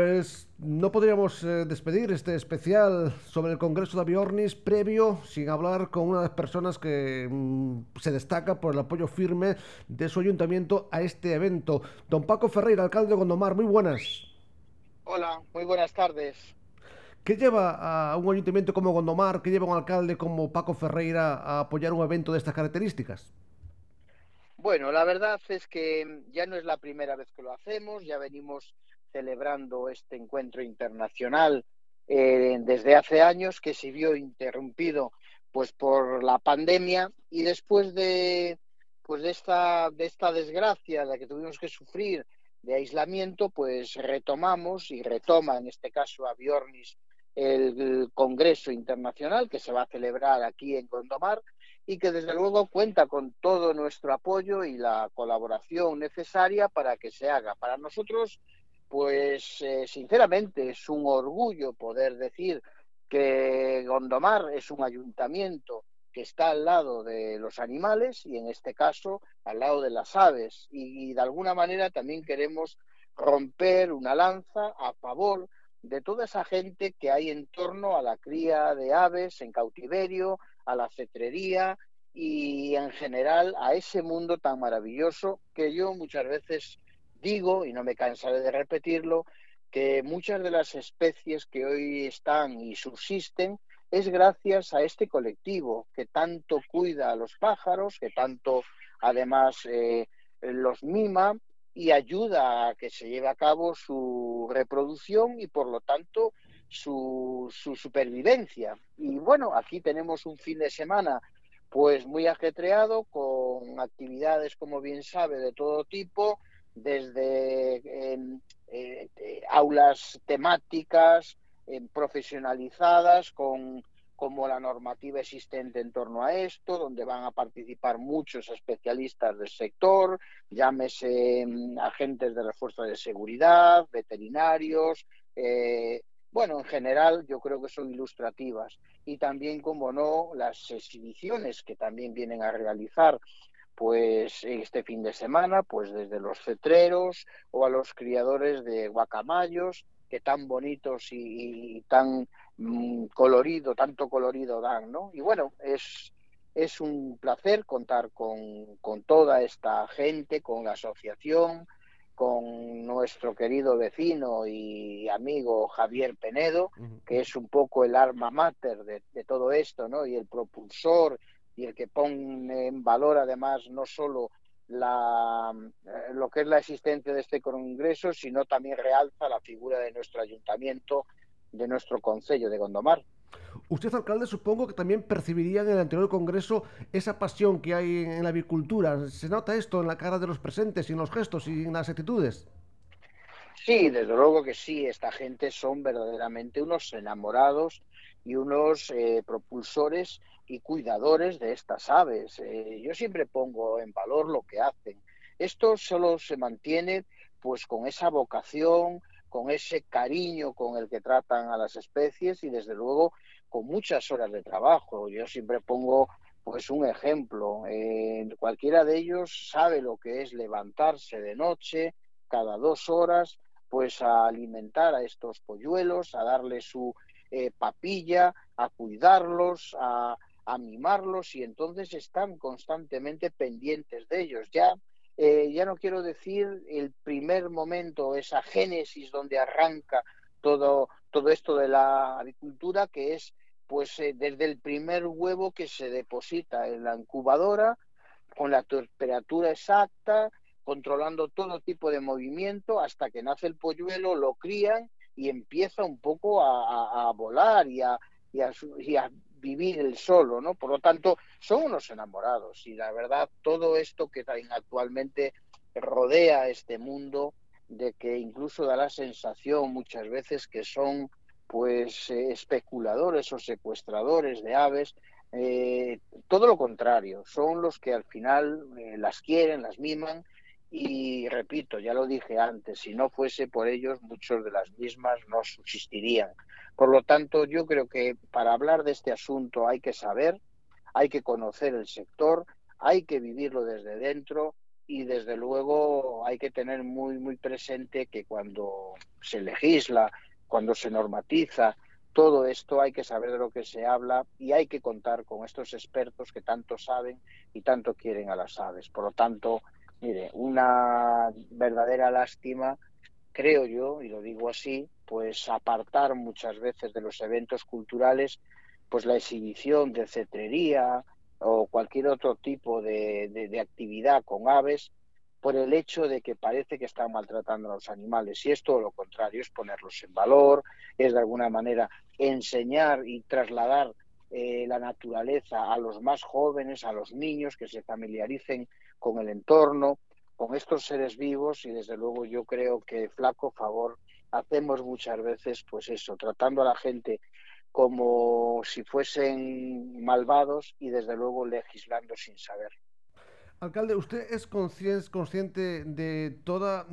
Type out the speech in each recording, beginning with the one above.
Pues no podríamos eh, despedir este especial sobre el Congreso de Aviornis previo sin hablar con una de las personas que mm, se destaca por el apoyo firme de su ayuntamiento a este evento. Don Paco Ferreira, alcalde de Gondomar, muy buenas. Hola, muy buenas tardes. ¿Qué lleva a un ayuntamiento como Gondomar, qué lleva a un alcalde como Paco Ferreira a apoyar un evento de estas características? Bueno, la verdad es que ya no es la primera vez que lo hacemos, ya venimos celebrando este encuentro internacional eh, desde hace años que se vio interrumpido pues por la pandemia y después de pues de esta de desgracia la que tuvimos que sufrir de aislamiento pues retomamos y retoma en este caso a Biornis el Congreso Internacional que se va a celebrar aquí en Gondomar y que desde luego cuenta con todo nuestro apoyo y la colaboración necesaria para que se haga. Para nosotros pues eh, sinceramente es un orgullo poder decir que Gondomar es un ayuntamiento que está al lado de los animales y en este caso al lado de las aves. Y, de alguna manera también queremos romper una lanza a favor de toda esa gente que hay en torno a la cría de aves en cautiverio, a la cetrería y en general a ese mundo tan maravilloso que yo muchas veces digo, y no me cansaré de repetirlo, que muchas de las especies que hoy están y subsisten es gracias a este colectivo que tanto cuida a los pájaros, que tanto además eh, los mima y ayuda a que se lleve a cabo su reproducción y por lo tanto su, su supervivencia. Y bueno, aquí tenemos un fin de semana pues muy ajetreado con actividades, como bien sabe, de todo tipo, desde em, eh, aulas temáticas em, profesionalizadas con como la normativa existente en torno a esto, donde van a participar muchos especialistas del sector, llámese em, agentes de refuerzo de seguridad, veterinarios, eh, bueno, en general yo creo que son ilustrativas. Y también, como no, las exhibiciones que también vienen a realizar pues este fin de semana, pues desde los cetreros o a los criadores de guacamayos, que tan bonitos y, tan mm, colorido, tanto colorido dan, ¿no? Y bueno, es, es un placer contar con, con toda esta gente, con la asociación, con nuestro querido vecino y amigo Javier Penedo, que es un poco el arma mater de, de, todo esto, ¿no? Y el propulsor y el que pone en valor además no solo la, eh, lo que es la existencia de este congreso, sino también realza la figura de nuestro ayuntamiento, de nuestro concello de Gondomar. Usted, alcalde, supongo que también percibiría en el anterior congreso esa pasión que hay en la avicultura. ¿Se nota esto en la cara de los presentes y en los gestos y en las actitudes? Sí, desde luego que sí. Esta gente son verdaderamente unos enamorados y unos eh, propulsores y cuidadores de estas aves. Eh, yo siempre pongo en valor lo que hacen. Esto solo se mantiene pues con esa vocación, con ese cariño con el que tratan a las especies y desde luego con muchas horas de trabajo. Yo siempre pongo pues un ejemplo. Eh, cualquiera de ellos sabe lo que es levantarse de noche cada dos horas pues a alimentar a estos polluelos, a darles su eh, papilla, a cuidarlos, a, mimarlos y entonces están constantemente pendientes de ellos. Ya, eh, ya no quiero decir el primer momento, esa génesis donde arranca todo, todo esto de la agricultura, que es pues eh, desde el primer huevo que se deposita en la incubadora, con la temperatura exacta, controlando todo tipo de movimiento, hasta que nace el polluelo, lo crían y empieza un poco a, volar y a, y, a, vivir el solo, ¿no? Por lo tanto, son unos enamorados y la verdad todo esto que actualmente rodea este mundo de que incluso da la sensación muchas veces que son pues eh, especuladores o secuestradores de aves, eh, todo lo contrario, son los que al final eh, las quieren, las miman y repito, ya lo dije antes, si no fuese por ellos, muchos de las mismas no subsistirían. Por lo tanto, yo creo que para hablar de este asunto hay que saber, hay que conocer el sector, hay que vivirlo desde dentro y desde luego hay que tener muy, muy presente que cuando se legisla, cuando se normatiza, todo esto hay que saber de lo que se habla y hay que contar con estos expertos que tanto saben y tanto quieren a las aves. Por lo tanto, mire, una verdadera lástima, creo yo, y lo digo así, pues apartar muchas veces de los eventos culturales, pues la exhibición de cetrería o cualquier otro tipo de, de actividad con aves por el hecho de que parece que están maltratando a los animales. Y es todo lo contrario, es ponerlos en valor, es de alguna manera enseñar y trasladar eh, la naturaleza a los más jóvenes, a los niños, que se familiaricen con el entorno, con estos seres vivos y desde luego yo creo que flaco favor hacemos muchas veces pues eso, tratando a la gente como si fuesen malvados y desde luego legislando sin saber. Alcalde, ¿usted es consciente de toda...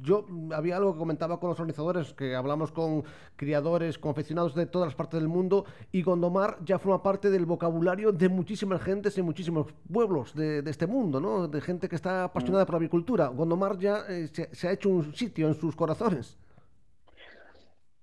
Yo había algo que comentaba con los organizadores, que hablamos con criadores, confeccionados de todas las partes del mundo, y Gondomar ya forma parte del vocabulario de muchísimas gentes en muchísimos pueblos de, este mundo, ¿no? De gente que está apasionada por la agricultura. Gondomar ya eh, se ha hecho un sitio en sus corazones.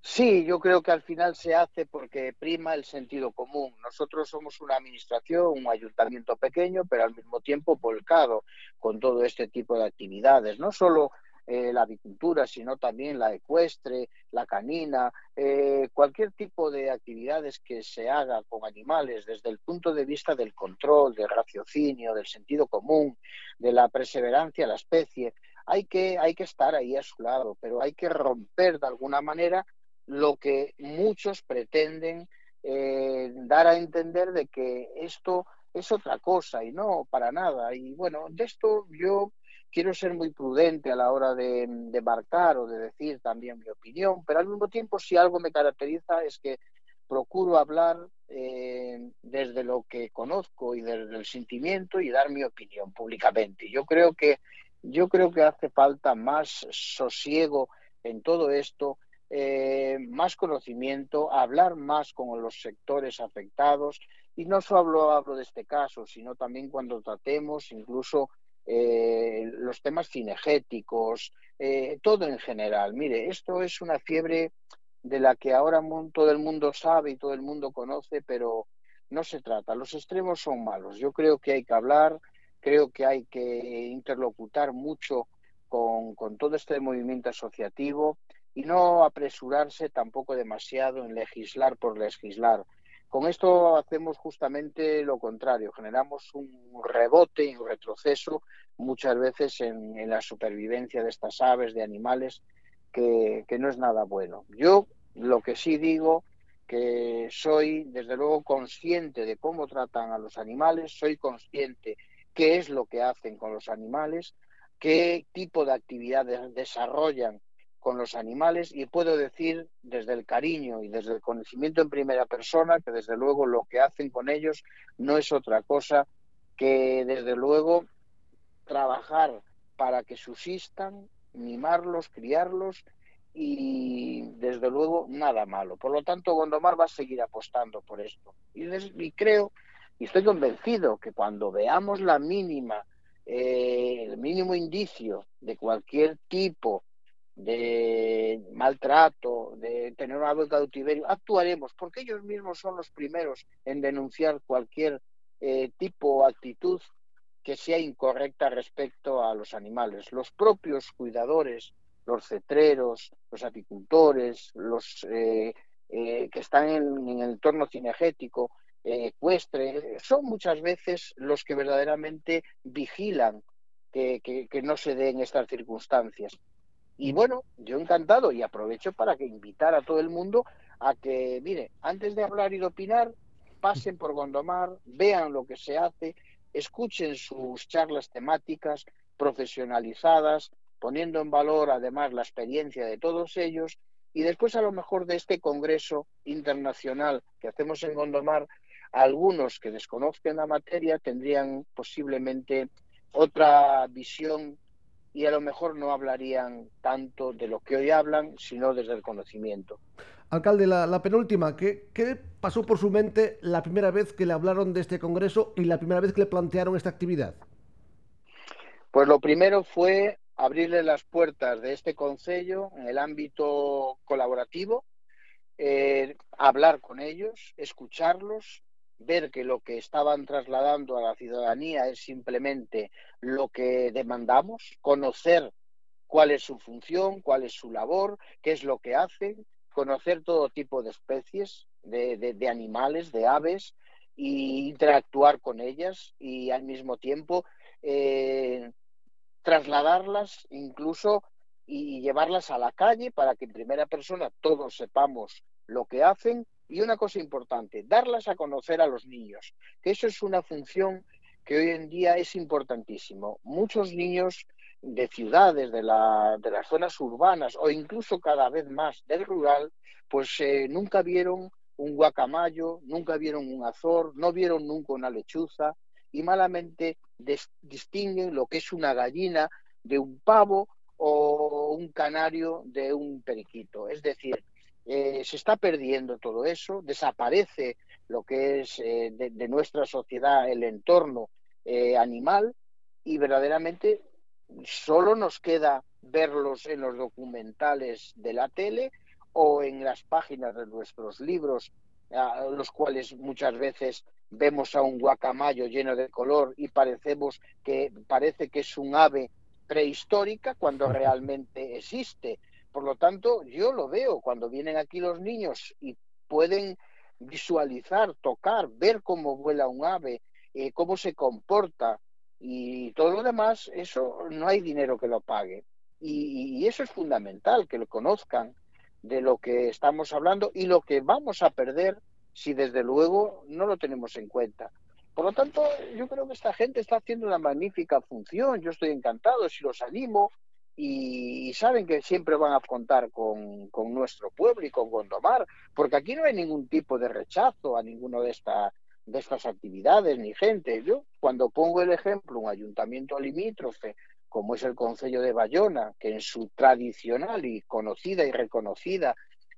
Sí, yo creo que al final se hace porque prima el sentido común. Nosotros somos una administración, un ayuntamiento pequeño, pero al mismo tiempo volcado con todo este tipo de actividades, no solo eh, la avicultura, sino también la ecuestre, la canina, eh, cualquier tipo de actividades que se haga con animales desde el punto de vista del control, del raciocinio, del sentido común, de la perseverancia de la especie. Hay que, hay que estar ahí a su lado, pero hay que romper de alguna manera lo que muchos pretenden eh, dar a entender de que esto es otra cosa y no para nada. Y bueno, de esto yo quiero ser muy prudente a la hora de, marcar o de decir también mi opinión, pero al mismo tiempo si algo me caracteriza es que procuro hablar eh, desde lo que conozco y desde el sentimiento y dar mi opinión públicamente. Yo creo que yo creo que hace falta más sosiego en todo esto eh, más conocimiento, hablar más con los sectores afectados y no solo hablo de este caso, sino también cuando tratemos incluso eh, los temas cinegéticos, eh, todo en general. Mire, esto es una fiebre de la que ahora todo el mundo sabe y todo el mundo conoce, pero no se trata. Los extremos son malos. Yo creo que hay que hablar, creo que hay que interlocutar mucho con, con todo este movimiento asociativo y no apresurarse tampoco demasiado en legislar por legislar. Con esto hacemos justamente lo contrario, generamos un rebote y un retroceso muchas veces en, la supervivencia de estas aves, de animales, que, que no es nada bueno. Yo lo que sí digo que soy desde luego consciente de cómo tratan a los animales, soy consciente qué es lo que hacen con los animales, qué tipo de actividades desarrollan con los animales y puedo decir desde el cariño y desde el conocimiento en primera persona que desde luego lo que hacen con ellos no es otra cosa que desde luego trabajar para que subsistan, mimarlos, criarlos y desde luego nada malo. Por lo tanto, Gondomar va a seguir apostando por esto. Y, creo y estoy convencido que cuando veamos la mínima, eh, el mínimo indicio de cualquier tipo de maltrato, de tener una de cautiverio, actuaremos, porque ellos mismos son los primeros en denunciar cualquier eh, tipo o actitud que sea incorrecta respecto a los animales. Los propios cuidadores, los cetreros, los apicultores, los eh, eh, que están en, el entorno cinegético, ecuestre, son muchas veces los que verdaderamente vigilan que no se den estas circunstancias. Y bueno, yo encantado y aprovecho para que invitar a todo el mundo a que, mire, antes de hablar y de opinar, pasen por Gondomar, vean lo que se hace, escuchen sus charlas temáticas profesionalizadas, poniendo en valor además la experiencia de todos ellos y después a lo mejor de este congreso internacional que hacemos en Gondomar, algunos que desconozcan la materia tendrían posiblemente otra visión y a lo mejor no hablarían tanto de lo que hoy hablan, sino desde el conocimiento. Alcalde, la, penúltima, ¿qué, ¿qué, pasó por su mente la primera vez que le hablaron de este Congreso y la primera vez que le plantearon esta actividad? Pues lo primero fue abrirle las puertas de este consejo en el ámbito colaborativo, eh, hablar con ellos, escucharlos, ver que lo que estaban trasladando a la ciudadanía es simplemente lo que demandamos, conocer cuál es su función, cuál es su labor, qué es lo que hacen, conocer todo tipo de especies, de, animales, de aves, e interactuar con ellas y al mismo tiempo eh, trasladarlas incluso y llevarlas a la calle para que en primera persona todos sepamos lo que hacen y una cosa importante, darlas a conocer a los niños, que eso es una función que hoy en día es importantísimo. Muchos niños de ciudades, de, la, de las zonas urbanas o incluso cada vez más del rural, pues eh, nunca vieron un guacamayo, nunca vieron un azor, no vieron nunca una lechuza y malamente distinguen lo que es una gallina de un pavo o un canario de un periquito. Es decir, eh, se está perdiendo todo eso, desaparece lo que es eh, de, nuestra sociedad el entorno eh, animal y verdaderamente solo nos queda verlos en los documentales de la tele o en las páginas de nuestros libros, a los cuales muchas veces vemos a un guacamayo lleno de color y parecemos que parece que es un ave prehistórica cuando realmente existe. Por lo tanto, yo lo veo cuando vienen aquí los niños y pueden visualizar, tocar, ver cómo vuela un ave, eh, cómo se comporta y todo lo demás, eso no hay dinero que lo pague. Y, eso es fundamental, que lo conozcan de lo que estamos hablando y lo que vamos a perder si desde luego no lo tenemos en cuenta. Por lo tanto, yo creo que esta gente está haciendo una magnífica función. Yo estoy encantado, si los animo, y, saben que siempre van a contar con, nuestro pueblo y con Gondomar, porque aquí no hay ningún tipo de rechazo a ninguno de, esta, de estas actividades ni gente. Yo cuando pongo el ejemplo, un ayuntamiento limítrofe, como es el Concello de Bayona, que en su tradicional y conocida y reconocida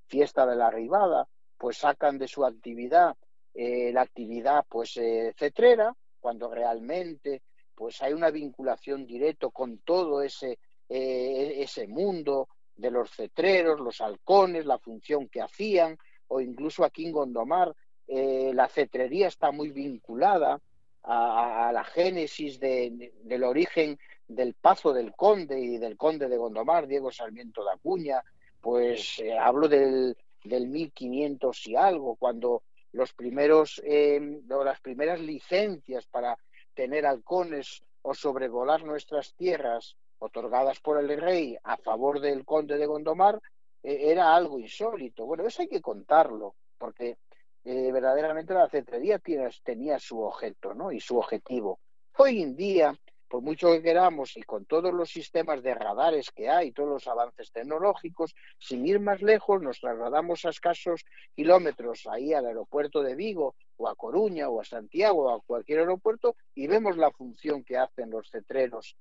fiesta de la Ribada, pues sacan de su actividad eh, la actividad pues eh, cetrera, cuando realmente pues hay una vinculación directa con todo ese eh, ese mundo de los cetreros, los halcones, la función que hacían, o incluso aquí en Gondomar, eh, la cetrería está muy vinculada a, la génesis del origen del Pazo del Conde y del Conde de Gondomar, Diego Sarmiento de Acuña, pues eh, hablo del, del 1500 y algo, cuando los primeros, las primeras licencias para tener halcones o sobrevolar nuestras tierras otorgadas por el rey a favor del conde de Gondomar, eh, era algo insólito. Bueno, eso hay que contarlo, porque eh, verdaderamente la cetrería tenía su objeto ¿no? y su objetivo. Hoy en día, por mucho que queramos y con todos los sistemas de radares que hay, todos los avances tecnológicos, sin ir más lejos, nos trasladamos a escasos kilómetros ahí al aeropuerto de Vigo o a Coruña o a Santiago o a cualquier aeropuerto y vemos la función que hacen los cetreros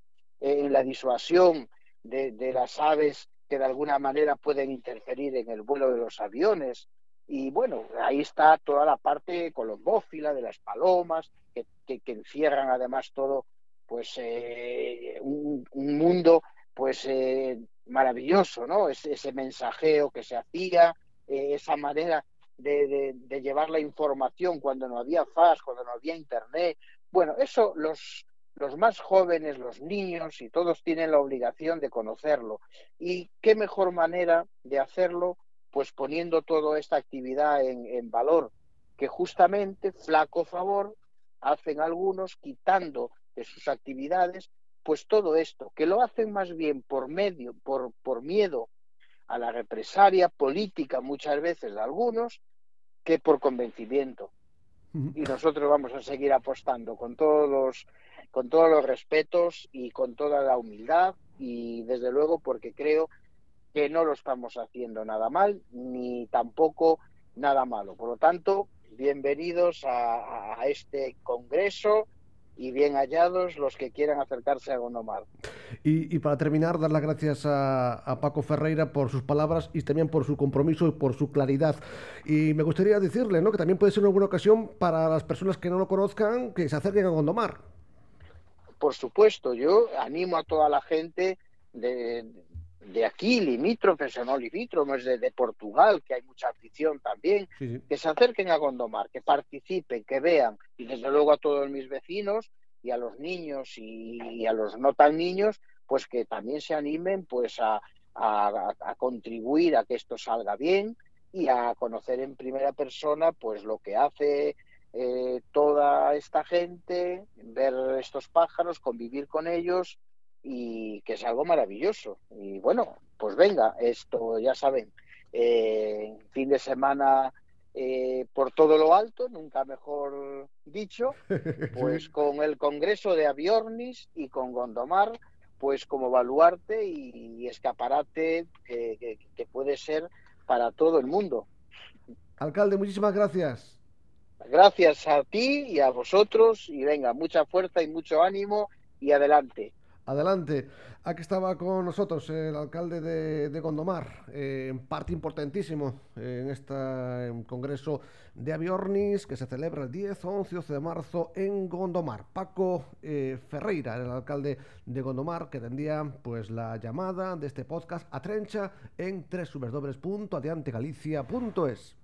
en la disuasión de, las aves que de alguna manera pueden interferir en el vuelo de los aviones. Y bueno, ahí está toda la parte colombófila de las palomas, que, encierran además todo, pues eh, un, mundo pues eh, maravilloso, ¿no? Ese, mensajeo que se hacía, eh, esa manera de, de, llevar la información cuando no había FAS, cuando no había Internet. Bueno, eso los, los más jóvenes, los niños y todos tienen la obligación de conocerlo. ¿Y qué mejor manera de hacerlo? Pues poniendo toda esta actividad en, valor, que justamente, flaco favor, hacen algunos quitando de sus actividades, pues todo esto, que lo hacen más bien por medio, por, por miedo a la represalia política muchas veces de algunos, que por convencimiento. Y nosotros vamos a seguir apostando con todos los con todos los respetos y con toda la humildad y desde luego porque creo que no lo estamos haciendo nada mal ni tampoco nada malo. Por lo tanto, bienvenidos a, este congreso y bien hallados los que quieran acercarse a Gondomar. Y, para terminar, dar las gracias a, Paco Ferreira por sus palabras y también por su compromiso y por su claridad. Y me gustaría decirle ¿no? que también puede ser una buena ocasión para las personas que no lo conozcan que se acerquen a Gondomar. Por supuesto, yo animo a toda la gente de, de aquí, limítrofes o no limítrofes, de, de, Portugal, que hay mucha afición también, sí, sí. que se acerquen a Gondomar, que participen, que vean, y desde luego a todos mis vecinos y a los niños y, y a los no tan niños, pues que también se animen pues a, a, a, contribuir a que esto salga bien y a conocer en primera persona pues lo que hace eh, toda esta gente, ver estos pájaros, convivir con ellos y que es algo maravilloso. Y bueno, pues venga, esto ya saben, eh, fin de semana eh, por todo lo alto, nunca mejor dicho, pues con el Congreso de Aviornis y con Gondomar, pues como baluarte y, escaparate que, que, que puede ser para todo el mundo. Alcalde, muchísimas gracias. Gracias a ti y a vosotros y venga, mucha fuerza y mucho ánimo y adelante. Adelante. Aquí estaba con nosotros el alcalde de, Gondomar, eh, parte importantísimo en este congreso de Aviornis que se celebra el 10, 11 y 12 de marzo en Gondomar. Paco eh, Ferreira, el alcalde de Gondomar, que tendría pues la llamada de este podcast a Trencha en www.adiantegalicia.es.